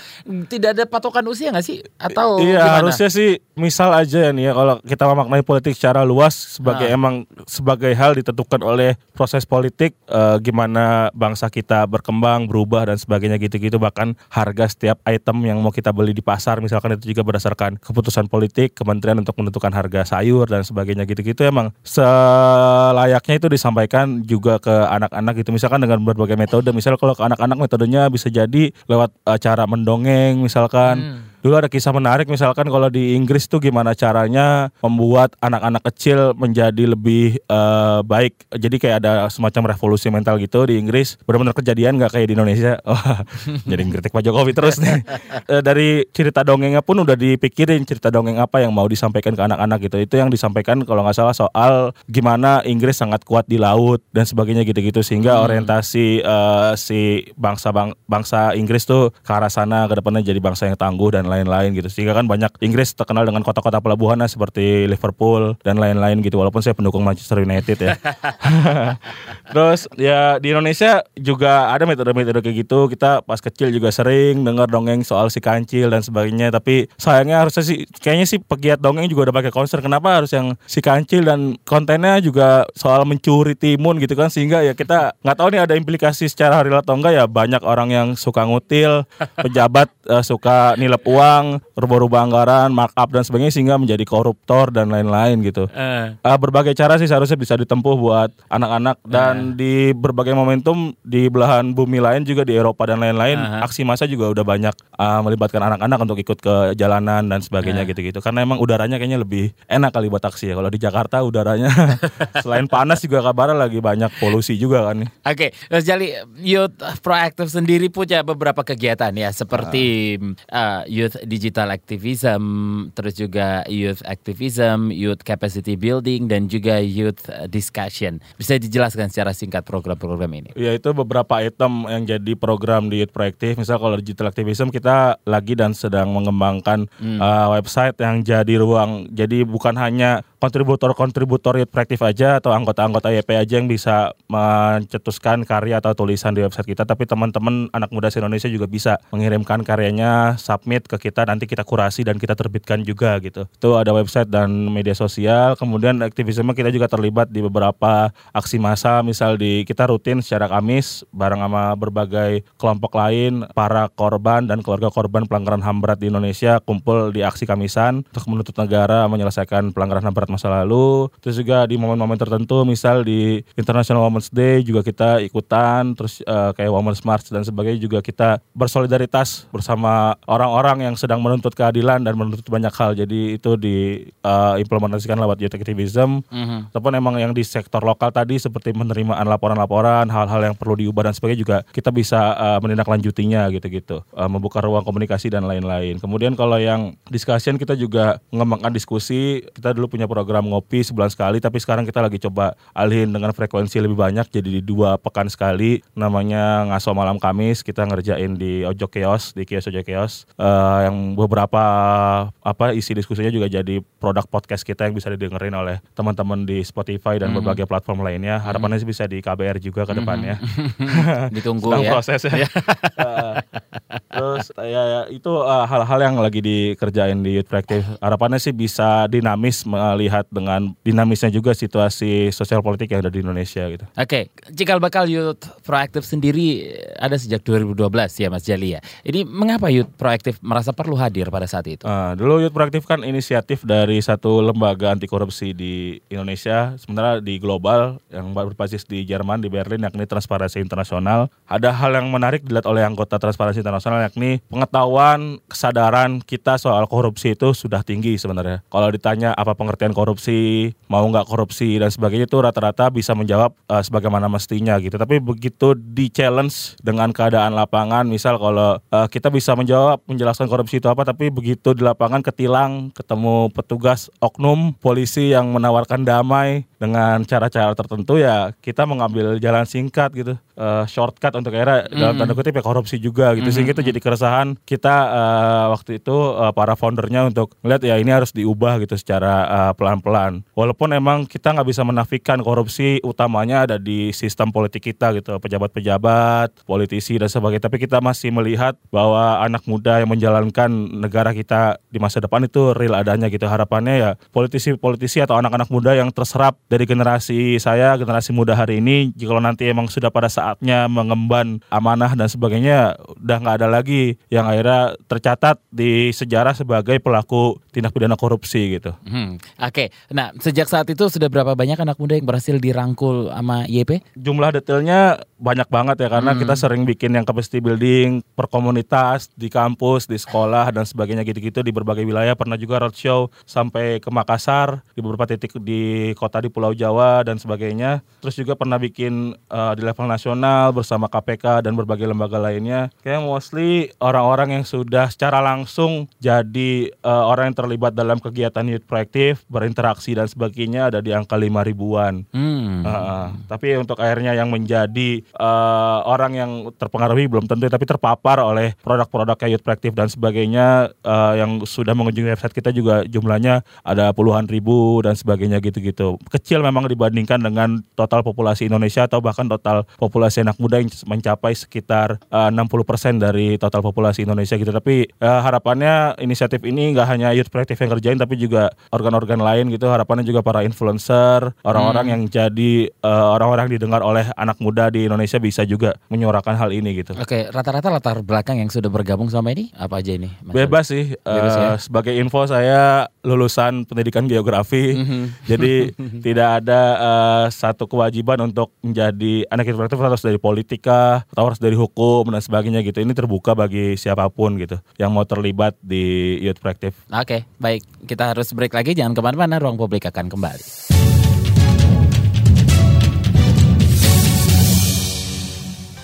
tidak ada patokan usia nggak sih? Atau iya gimana? harusnya sih misal aja ya nih ya kalau kita memaknai politik secara luas sebagai Ah. emang sebagai hal ditentukan oleh proses politik eh, gimana bangsa kita berkembang berubah dan sebagainya gitu-gitu bahkan harga setiap item yang mau kita beli di pasar misalkan itu juga berdasarkan keputusan politik kementerian untuk menentukan harga sayur dan sebagainya gitu-gitu emang selayaknya itu disampaikan juga ke anak-anak gitu. Misalkan dengan berbagai metode. Misal kalau ke anak-anak metodenya bisa jadi lewat eh, cara mendongeng misalkan Dulu ada kisah menarik misalkan kalau di Inggris tuh gimana caranya membuat anak-anak kecil menjadi lebih eh, baik. Jadi kayak ada semacam revolusi mental gitu di Inggris. Benar-benar kejadian nggak kayak di Indonesia. Wah, jadi ngeritik Pak Jokowi terus nih. Eh, dari cerita dongengnya pun udah dipikirin cerita dongeng apa yang mau disampaikan ke anak-anak gitu. Itu yang disampaikan kalau nggak salah soal gimana Inggris sangat kuat di laut dan sebagainya gitu-gitu sehingga orientasi eh, si bangsa bang, bangsa Inggris tuh ke arah sana ke depannya jadi bangsa yang tangguh dan lain-lain gitu. Sehingga kan banyak Inggris terkenal dengan kota-kota pelabuhannya seperti Liverpool dan lain-lain gitu. Walaupun saya pendukung Manchester United ya. Terus ya di Indonesia juga ada metode-metode kayak gitu. Kita pas kecil juga sering dengar dongeng soal si kancil dan sebagainya. Tapi sayangnya harusnya sih kayaknya sih pegiat dongeng juga udah pakai konser. Kenapa harus yang si kancil dan kontennya juga soal mencuri timun gitu kan sehingga ya kita nggak tahu nih ada implikasi secara real atau enggak ya banyak orang yang suka ngutil, pejabat eh, suka nilep uang, rubah-rubah anggaran, markup dan sebagainya sehingga menjadi koruptor dan lain-lain gitu. Eh, Ah, berbagai cara sih seharusnya bisa ditempuh buat anak-anak dan di berbagai momentum di belahan bumi lain juga di Eropa dan lain-lain aksi massa juga udah banyak ah, melibatkan anak-anak untuk ikut ke jalanan dan sebagainya gitu-gitu. Karena emang udaranya kayaknya lebih enak kali buat aksi ya. Kalau di Jakarta udaranya selain panas juga kabarnya lagi banyak polusi juga kan nih. Oke, Mas Jali, Youth Proactive sendiri punya beberapa kegiatan ya, seperti uh, Youth Digital Activism, terus juga Youth Activism, Youth Capacity Building, dan juga Youth Discussion. Bisa dijelaskan secara singkat program-program ini? Ya itu beberapa item yang jadi program di Youth Proactive. Misal kalau digital activism kita lagi dan sedang mengembangkan uh, website yang jadi ruang. Jadi bukan hanya kontributor-kontributor Proactive aja atau anggota-anggota YP aja yang bisa mencetuskan karya atau tulisan di website kita, tapi teman-teman anak muda se-Indonesia juga bisa mengirimkan karyanya, submit ke kita, nanti kita kurasi dan kita terbitkan juga gitu. Itu ada website dan media sosial. Kemudian aktivisme kita juga terlibat di beberapa aksi massa, misal di kita rutin secara Kamis bareng sama berbagai kelompok lain, para korban dan keluarga korban pelanggaran HAM berat di Indonesia kumpul di aksi Kamisan untuk menuntut negara menyelesaikan pelanggaran HAM berat masa lalu. Terus juga di momen-momen tertentu, misal di International Women's Day juga kita ikutan, terus uh, kayak Women's March dan sebagainya juga kita bersolidaritas bersama orang-orang yang sedang menuntut keadilan dan menuntut banyak hal. Jadi itu diimplementasikan uh, lewat youth activism. Mm-hmm. Ataupun emang yang di sektor lokal tadi seperti penerimaan laporan-laporan, hal-hal yang perlu diubah dan sebagainya juga kita bisa uh, menindaklanjutinya gitu-gitu. Uh, membuka ruang komunikasi dan lain-lain. Kemudian kalau yang discussion kita juga mengembangkan diskusi. Kita dulu punya program ngopi sebulan sekali, tapi sekarang kita lagi coba alihin dengan frekuensi lebih banyak jadi di dua pekan sekali. Namanya ngaso malam Kamis kita ngerjain di Ojo Kios, di Kios Ojo Kios. Uh, yang beberapa apa isi diskusinya juga jadi produk podcast kita yang bisa didengerin oleh teman-teman di Spotify dan mm -hmm. berbagai platform lainnya. Harapannya sih bisa di KBR juga ke depannya. Mm -hmm. Ditunggu ya. proses ya. uh, terus ya, ya itu hal hal-hal yang lagi dikerjain di Youth Practice. Harapannya sih bisa dinamis melihat dengan dinamisnya juga situasi sosial politik yang ada di Indonesia gitu. Oke, okay. cikal bakal Youth Proactive sendiri ada sejak 2012 ya Mas Jali ya. Ini mengapa Youth Proactive merasa perlu hadir pada saat itu? Uh, dulu Youth Proactive kan inisiatif dari satu lembaga anti korupsi di Indonesia, sementara di global yang berbasis di Jerman di Berlin yakni Transparansi Internasional. Ada hal yang menarik dilihat oleh anggota Transparansi Internasional yakni pengetahuan kesadaran kita soal korupsi itu sudah tinggi sebenarnya. Kalau ditanya apa pengertian korupsi, mau nggak korupsi dan sebagainya itu rata-rata bisa menjawab uh, sebagaimana mestinya gitu. Tapi begitu di challenge dengan keadaan lapangan, misal kalau uh, kita bisa menjawab menjelaskan korupsi itu apa, tapi begitu di lapangan ketilang, ketemu petugas oknum polisi yang menawarkan damai dengan cara-cara tertentu ya kita mengambil jalan singkat gitu, uh, shortcut untuk era mm. dalam tanda kutip ya korupsi juga gitu. Mm. Sehingga itu jadi keresahan kita uh, waktu itu uh, para foundernya untuk melihat ya ini harus diubah gitu secara uh, pelan-pelan. Walaupun emang kita nggak bisa menafikan korupsi utamanya ada di sistem politik kita gitu, pejabat-pejabat, politisi dan sebagainya. Tapi kita masih melihat bahwa anak muda yang menjalankan negara kita di masa depan itu real adanya gitu. Harapannya ya politisi-politisi atau anak-anak muda yang terserap dari generasi saya, generasi muda hari ini, jika nanti emang sudah pada saatnya mengemban amanah dan sebagainya, udah nggak ada lagi yang akhirnya tercatat di sejarah sebagai pelaku tindak pidana korupsi gitu. Hmm, Oke, okay. nah sejak saat itu sudah berapa banyak anak muda yang berhasil dirangkul sama YP? Jumlah detailnya banyak banget ya karena hmm. kita sering bikin yang capacity building per komunitas di kampus, di sekolah dan sebagainya gitu-gitu di berbagai wilayah. Pernah juga roadshow sampai ke Makassar di beberapa titik di kota di Pulau Jawa dan sebagainya. Terus juga pernah bikin uh, di level nasional bersama KPK dan berbagai lembaga lainnya. Kayak mostly orang-orang yang sudah secara langsung jadi uh, orang yang terlibat dalam kegiatan youth proaktif, berinteraksi dan sebagainya ada di angka lima ribuan. Hmm. Uh, tapi untuk akhirnya yang menjadi uh, orang yang terpengaruhi belum tentu, tapi terpapar oleh produk-produk kayak youth proaktif dan sebagainya uh, yang sudah mengunjungi website kita juga jumlahnya ada puluhan ribu dan sebagainya gitu-gitu. Kecil memang dibandingkan dengan total populasi Indonesia atau bahkan total populasi anak muda yang mencapai sekitar uh, 60% dari total populasi Indonesia gitu. Tapi uh, harapannya inisiatif ini nggak hanya youth proaktif yang kerjain tapi juga organ-organ lain gitu harapannya juga para influencer orang-orang hmm. yang jadi uh, orang-orang didengar oleh anak muda di Indonesia bisa juga menyuarakan hal ini gitu. Oke, rata-rata latar belakang yang sudah bergabung sama ini apa aja ini? Mas Bebas sih. Bebas, uh, ya? Sebagai info saya lulusan pendidikan geografi, mm -hmm. jadi tidak ada uh, satu kewajiban untuk menjadi anak kreatif harus dari politika atau harus dari hukum dan sebagainya gitu. Ini terbuka bagi siapa pun gitu yang mau terlibat di Youth Proactive. Oke, baik. Kita harus break lagi. Jangan ke mana-mana. Ruang publik akan kembali.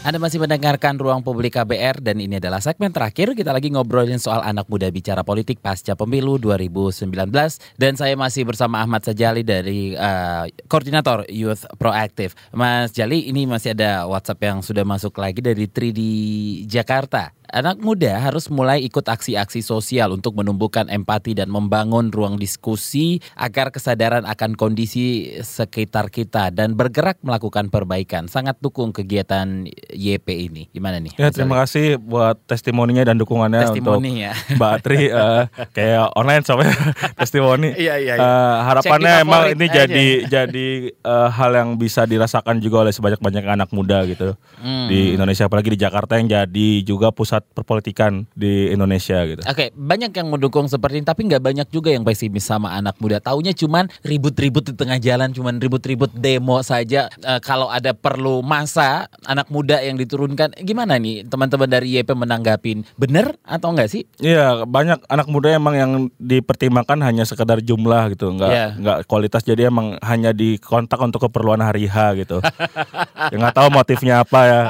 Anda masih mendengarkan Ruang Publik KBR dan ini adalah segmen terakhir. Kita lagi ngobrolin soal anak muda bicara politik pasca pemilu 2019 dan saya masih bersama Ahmad Sajali dari uh, koordinator Youth Proactive. Mas Jali, ini masih ada WhatsApp yang sudah masuk lagi dari Tri di Jakarta. Anak muda harus mulai ikut aksi-aksi sosial untuk menumbuhkan empati dan membangun ruang diskusi agar kesadaran akan kondisi sekitar kita dan bergerak melakukan perbaikan. Sangat dukung kegiatan YP ini. Gimana nih? Ya terima kasih buat testimoninya dan dukungannya Testimoni untuk ya. Mbak Tri eh, kayak online sampai testimoni. Iya, iya, iya. Eh, harapannya emang ini aja. jadi jadi eh, hal yang bisa dirasakan juga oleh sebanyak-banyak anak muda gitu Hmm. di Indonesia apalagi di Jakarta yang jadi juga pusat perpolitikan di Indonesia gitu. Oke, banyak yang mendukung seperti ini, tapi nggak banyak juga yang pesimis sama anak muda. Taunya cuman ribut-ribut di tengah jalan, cuman ribut-ribut demo saja. Eh, kalau ada perlu masa anak muda yang diturunkan, gimana nih teman-teman dari YP menanggapin? Bener atau enggak sih? Iya banyak anak muda emang yang dipertimbangkan hanya sekedar jumlah gitu, nggak Iya. nggak kualitas jadi emang hanya dikontak untuk keperluan hari H gitu. ya nggak tahu motifnya apa ya,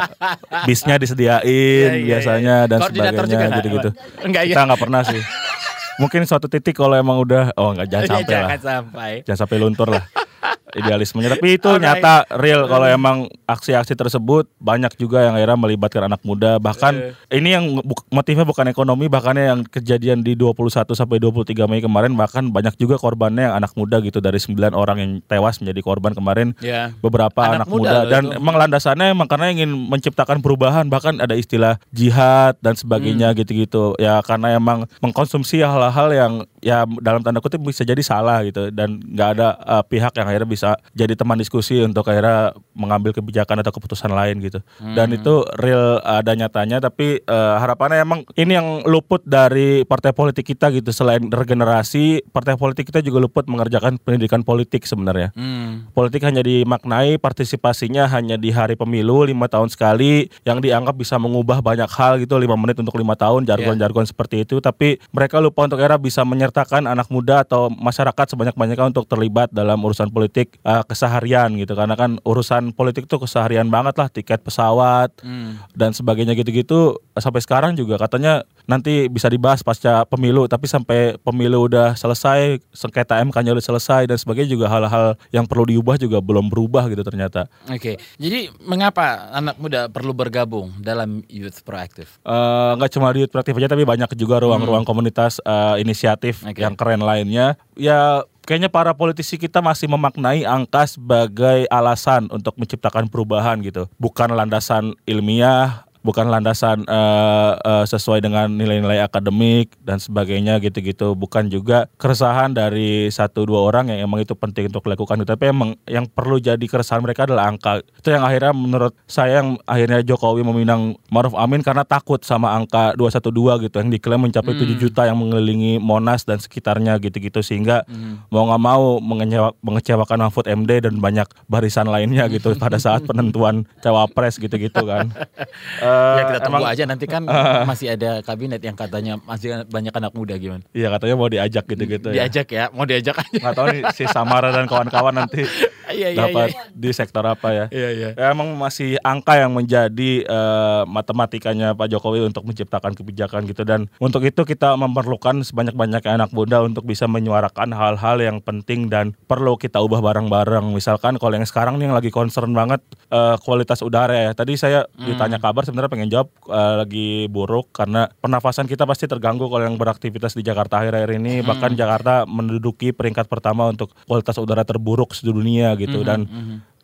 bisnya disediain Iya, iya, biasanya dan Koordinator juga sebagainya gitu-gitu. Enggak? Kita nggak pernah sih. Mungkin suatu titik kalau emang udah, oh nggak jangan sampai lah, Jangan sampai. jangan sampai luntur lah idealismenya. Tapi itu nyata real kalau emang aksi-aksi tersebut banyak juga yang akhirnya melibatkan anak muda. Bahkan ini yang bu- motifnya bukan ekonomi, bahkan yang kejadian di 21 sampai 23 Mei kemarin bahkan banyak juga korbannya yang anak muda gitu dari 9 orang yang tewas menjadi korban kemarin. Ya. Beberapa Anak anak, muda muda, dan itu. emang landasannya emang karena ingin menciptakan perubahan bahkan ada istilah jihad dan sebagainya Hmm. gitu-gitu ya karena emang mengkonsumsi hal-hal yang ya dalam tanda kutip bisa jadi salah gitu dan nggak ada uh, pihak yang akhirnya bisa jadi teman diskusi untuk akhirnya mengambil kebijakan atau keputusan lain gitu. Dan Hmm. itu real ada nyatanya tapi uh, harapannya emang ini yang luput dari partai politik kita gitu. Selain regenerasi partai politik kita juga luput mengerjakan pendidikan politik sebenarnya. Hmm. Politik hanya dimaknai partisipasinya hanya di hari pemilu lima tahun sekali yang dianggap bisa mengubah banyak hal gitu lima menit untuk lima tahun jargon-jargon seperti itu. Tapi mereka lupa untuk era bisa menyertakan anak muda atau masyarakat sebanyak-banyaknya untuk terlibat dalam urusan politik uh, keseharian gitu karena kan urusan politik tuh keseharian banget lah tiket pesawat Hmm. dan sebagainya gitu-gitu sampai sekarang juga katanya nanti bisa dibahas pasca pemilu tapi sampai pemilu udah selesai sengketa MK-nya udah selesai dan sebagainya juga hal-hal yang perlu diubah juga belum berubah gitu ternyata Oke, jadi mengapa anak muda perlu bergabung dalam Youth Proactive? Eh, nggak cuma di Youth Proactive aja tapi banyak juga ruang-ruang komunitas eh, inisiatif Oke. yang keren lainnya ya kayaknya para politisi kita masih memaknai angka sebagai alasan untuk menciptakan perubahan gitu bukan landasan ilmiah bukan landasan eh, eh, sesuai dengan nilai-nilai akademik dan sebagainya gitu-gitu. Bukan juga keresahan dari satu dua orang yang emang itu penting untuk dilakukan tapi emang yang perlu jadi keresahan mereka adalah angka. Itu yang akhirnya menurut saya yang akhirnya Jokowi meminang Maruf Amin karena takut sama angka 212 gitu yang diklaim mencapai 7 juta yang mengelilingi Monas dan sekitarnya gitu-gitu. Sehingga mau nggak mau mengecewa- mengecewakan Mahfud MD dan banyak barisan lainnya gitu pada saat penentuan cawapres gitu-gitu kan. ya Eh, kita tunggu emang- aja nanti kan masih ada kabinet yang katanya masih banyak anak muda gimana? Iya katanya mau diajak gitu-gitu ya. Diajak ya, mau diajak aja. Nggak tahu nih si Samara dan kawan-kawan nanti Iya iya dapat iya. di sektor apa ya. Iya iya. Ya, emang masih angka yang menjadi eh, matematikanya Pak Jokowi untuk menciptakan kebijakan gitu dan untuk itu kita memerlukan sebanyak-banyaknya anak muda untuk bisa menyuarakan hal-hal yang penting dan perlu kita ubah bareng-bareng. Misalkan kalau yang sekarang nih yang lagi concern banget eh, kualitas udara ya. Tadi saya ditanya kabar sebenarnya pengen jawab eh, lagi buruk karena pernafasan kita pasti terganggu kalau yang beraktivitas di Jakarta akhir-akhir ini. Bahkan Jakarta menduduki peringkat pertama untuk kualitas udara terburuk sedunia gitu. Dan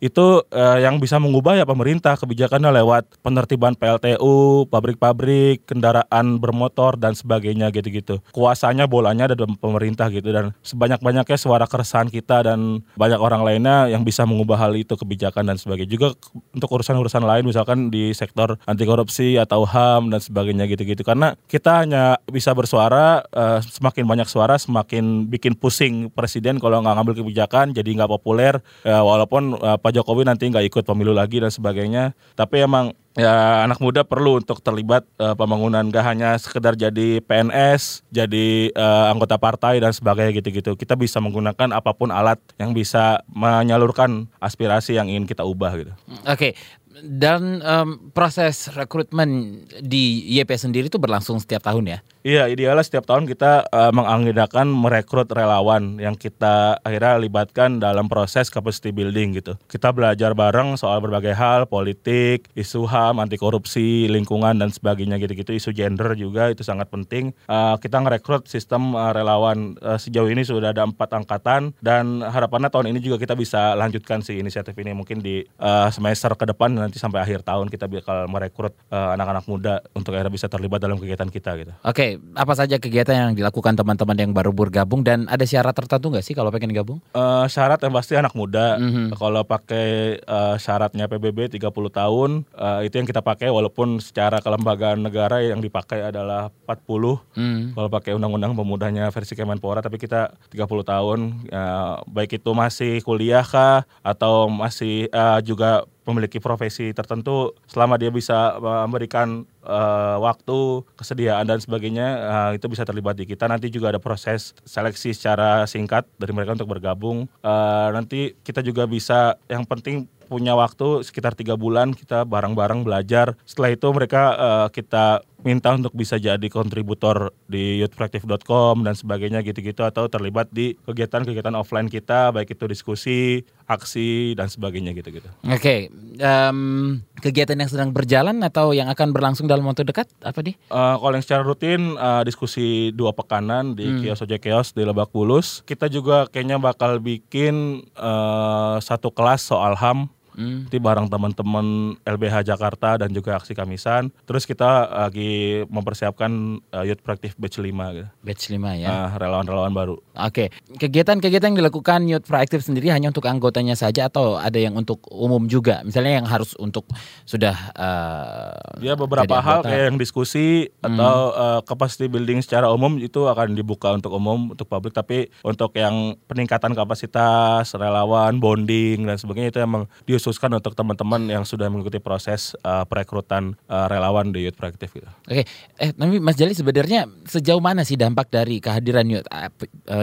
itu eh, yang bisa mengubah ya pemerintah kebijakannya lewat penertiban PLTU, pabrik-pabrik, kendaraan bermotor dan sebagainya gitu-gitu. Kuasanya bolanya ada dalam pemerintah gitu dan sebanyak-banyaknya suara keresahan kita dan banyak orang lainnya yang bisa mengubah hal itu kebijakan dan sebagainya. Juga untuk urusan-urusan lain misalkan di sektor anti korupsi atau HAM dan sebagainya gitu-gitu. Karena kita hanya bisa bersuara eh, semakin banyak suara semakin bikin pusing presiden kalau nggak ngambil kebijakan jadi nggak populer ya, walaupun eh, Jokowi nanti nggak ikut pemilu lagi dan sebagainya tapi emang ya anak muda perlu untuk terlibat eh, pembangunan gak hanya sekedar jadi PNS jadi eh, anggota partai dan sebagainya gitu-gitu kita bisa menggunakan apa pun alat yang bisa menyalurkan aspirasi yang ingin kita ubah gitu Oke. Dan em, proses rekrutmen di YP sendiri itu berlangsung setiap tahun ya? Iya, idealnya setiap tahun kita uh, mengagendakan merekrut relawan yang kita akhirnya libatkan dalam proses capacity building gitu. Kita belajar bareng soal berbagai hal, politik, isu HAM, anti korupsi, lingkungan dan sebagainya gitu-gitu, isu gender juga itu sangat penting. Uh, kita ngerekrut sistem uh, relawan uh, sejauh ini sudah ada empat angkatan dan harapannya tahun ini juga kita bisa lanjutkan si inisiatif ini mungkin di uh, semester ke depan nanti sampai akhir tahun kita bakal merekrut uh, anak-anak muda untuk akhirnya bisa terlibat dalam kegiatan kita gitu. Oke, apa saja kegiatan yang dilakukan teman-teman yang baru bergabung dan ada syarat tertentu nggak sih kalau pengen gabung? Uh, syarat yang pasti anak muda. Mm-hmm. Kalau pakai uh, syaratnya PBB 30 tahun, uh, itu yang kita pakai walaupun secara kelembagaan negara yang dipakai adalah 40. Mm. Kalau pakai undang-undang pemudanya versi Kemenpora tapi kita 30 tahun uh, baik itu masih kuliah kah atau masih uh, juga memiliki profesi tertentu selama dia bisa memberikan uh, waktu, kesediaan dan sebagainya uh, itu bisa terlibat di kita. Nanti juga ada proses seleksi secara singkat dari mereka untuk bergabung. Uh, nanti kita juga bisa yang penting punya waktu sekitar tiga bulan kita bareng-bareng belajar. Setelah itu mereka uh, kita minta untuk bisa jadi kontributor di youthproactive.com dan sebagainya gitu-gitu atau terlibat di kegiatan-kegiatan offline kita baik itu diskusi, aksi dan sebagainya gitu-gitu. Oke, okay. um, kegiatan yang sedang berjalan atau yang akan berlangsung dalam waktu dekat apa di? Uh, kalau yang secara rutin uh, diskusi dua pekanan di hmm. kios ojek kios di Lebak Bulus. Kita juga kayaknya bakal bikin uh, satu kelas soal HAM Hmm. Nanti bareng teman-teman LBH Jakarta dan juga aksi Kamisan. Terus kita lagi mempersiapkan uh, Youth Proactive Batch 5 gitu. Batch 5 ya. Uh, relawan-relawan baru. Oke. Okay. Kegiatan-kegiatan yang dilakukan Youth Proactive sendiri hanya untuk anggotanya saja atau ada yang untuk umum juga? Misalnya yang harus untuk sudah uh, Ya beberapa hal kayak yang diskusi hmm. atau uh, capacity building secara umum itu akan dibuka untuk umum untuk publik tapi untuk yang peningkatan kapasitas relawan, bonding dan sebagainya itu emang di dikhususkan untuk teman-teman yang sudah mengikuti proses uh, perekrutan uh, relawan di Youth Proactive gitu. Oke, eh tapi Mas Jali sebenarnya sejauh mana sih dampak dari kehadiran Youth uh,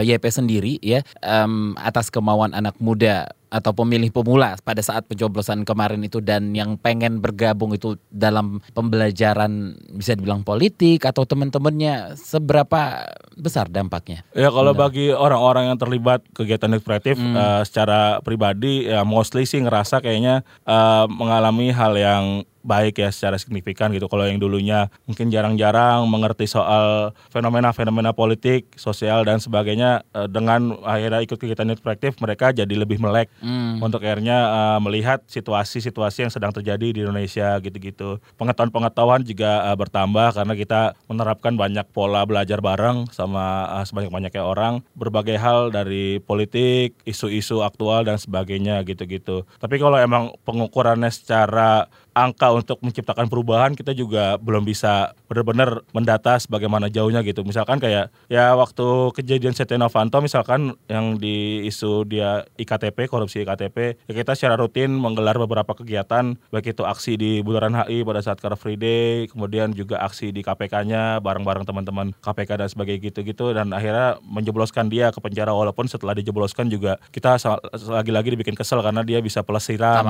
YP sendiri ya um, atas kemauan anak muda atau pemilih pemula pada saat pencoblosan kemarin itu dan yang pengen bergabung itu dalam pembelajaran bisa dibilang politik atau teman-temannya seberapa besar dampaknya? Ya kalau bagi orang-orang yang terlibat kegiatan kreatif hmm. uh, secara pribadi ya mostly sih ngerasa kayaknya uh, mengalami hal yang baik ya secara signifikan gitu. Kalau yang dulunya mungkin jarang-jarang mengerti soal fenomena-fenomena politik, sosial dan sebagainya uh, dengan akhirnya ikut kegiatan youth proaktif mereka jadi lebih melek hmm. untuk akhirnya uh, melihat situasi-situasi yang sedang terjadi di Indonesia gitu-gitu. Pengetahuan-pengetahuan juga uh, bertambah karena kita menerapkan banyak pola belajar bareng sama uh, sebanyak-banyaknya orang berbagai hal dari politik, isu-isu aktual dan sebagainya gitu-gitu. Tapi kalau emang pengukurannya secara angka untuk menciptakan perubahan kita juga belum bisa benar-benar mendata sebagaimana jauhnya gitu. Misalkan kayak ya waktu kejadian Setia Novanto misalkan yang di isu dia IKTP, korupsi IKTP, ya kita secara rutin menggelar beberapa kegiatan baik itu aksi di Bundaran HI pada saat Car Free Day, kemudian juga aksi di KPK-nya bareng-bareng teman-teman KPK dan sebagainya gitu-gitu dan akhirnya menjebloskan dia ke penjara walaupun setelah dijebloskan juga kita lagi-lagi dibikin kesel karena dia bisa pelesiran,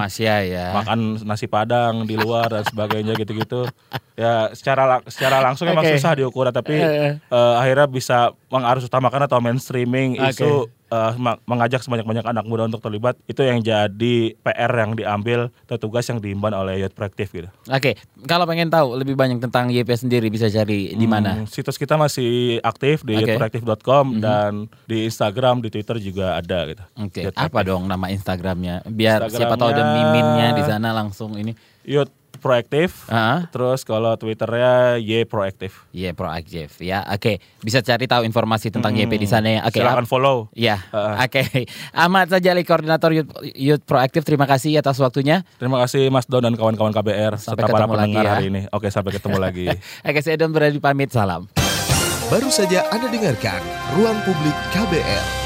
ya. makan nasi padang di luar dan sebagainya gitu-gitu. Ya secara secara langsung okay. emang susah diukur tapi uh, akhirnya bisa mengarus utamakan atau mainstreaming okay. isu uh, mengajak sebanyak-banyak anak muda untuk terlibat itu yang jadi PR yang diambil atau tugas yang diimban oleh Youth Proactive gitu. Oke, okay. kalau pengen tahu lebih banyak tentang YP sendiri bisa cari di mana? Hmm, situs kita masih aktif di okay. youthproactive.com mm -hmm. dan di Instagram, di Twitter juga ada gitu. Oke. Okay. Apa dong nama Instagramnya? Biar Instagramnya, siapa tahu ada miminnya di sana langsung ini. Youth proaktif. Uh-huh. Terus kalau Twitternya Y proaktif. Y proaktif ya. Oke, okay. bisa cari tahu informasi tentang hmm. YP di sana ya. Oke. Okay. Silakan follow. Ya. Uh-huh. Oke. Okay. Ahmad Sajali koordinator Youth, Youth Proaktif. Terima kasih atas waktunya. Terima kasih Mas Don dan kawan-kawan KBR sampai serta para pendengar ya. hari ini. Oke, sampai ketemu lagi. Oke, saya Don berada pamit. Salam. Baru saja Anda dengarkan Ruang Publik KBR.